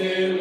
still